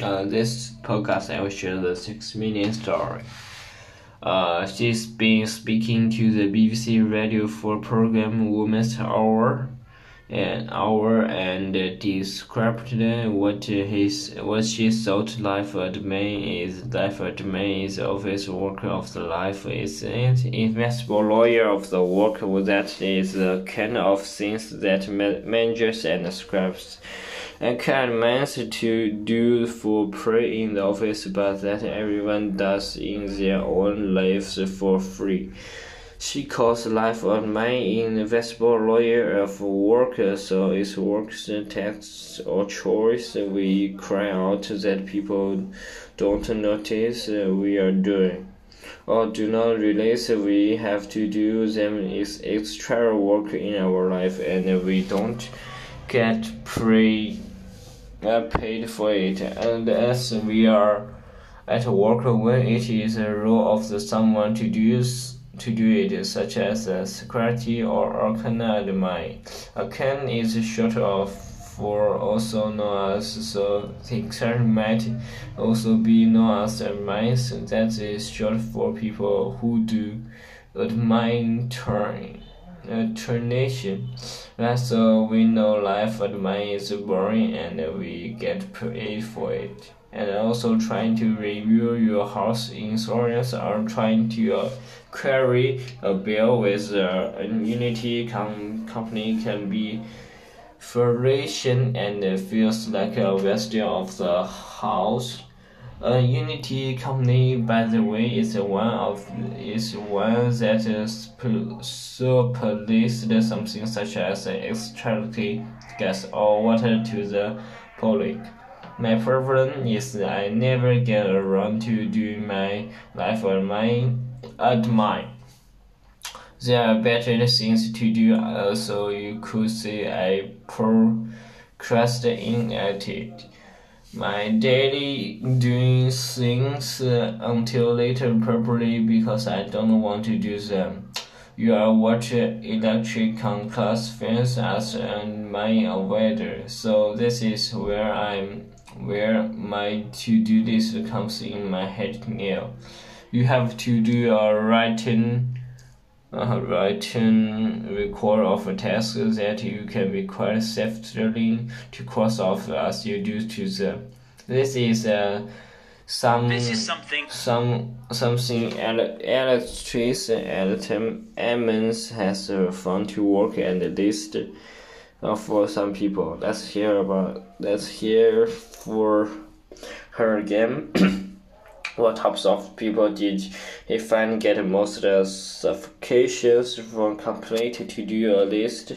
Uh, this podcast I will share the six million story. Uh, she's been speaking to the BBC Radio 4 program Woman's Hour, an hour and described what his what she thought life at is. Life at is office worker of the life is an investable lawyer of the work that is the kind of things that managers and scribes and can't manage to do for free in the office, but that everyone does in their own lives for free. She calls life a man invisible lawyer of work, so it's work's text or choice. We cry out that people don't notice we are doing or do not realize we have to do them is extra work in our life and we don't get pre uh, paid for it, and as we are at work when it is a role of the someone to do to do it, such as a security or arcana admin. Arcan is short of for also known as so the might also be known as admins. That is short for people who do admin turning alternation. That's so we know life admin is boring and we get paid for it. And also trying to review your house insurance or trying to uh, query a bill with uh, a Unity com- company can be frustrating and feels like a waste of the house Unity company, by the way, is one of is one that surplused something such as electricity, gas, or water to the public. My problem is I never get around to do my life or my admin. There are better things to do, uh, so you could say I procrastinated my daily doing things uh, until later probably because I don't want to do them. You are watching electric con class fans as and my avoider. So this is where I'm where my to do list comes in my head now. You have to do a writing uh, written record of a task that you can be quite safely to cross off as you do to the. This is uh, some This is something some something Alex and Emens has uh, found to work and list uh, for some people. Let's hear about let's hear for her again. what types of people did he find get most suffocations from complete to do a list?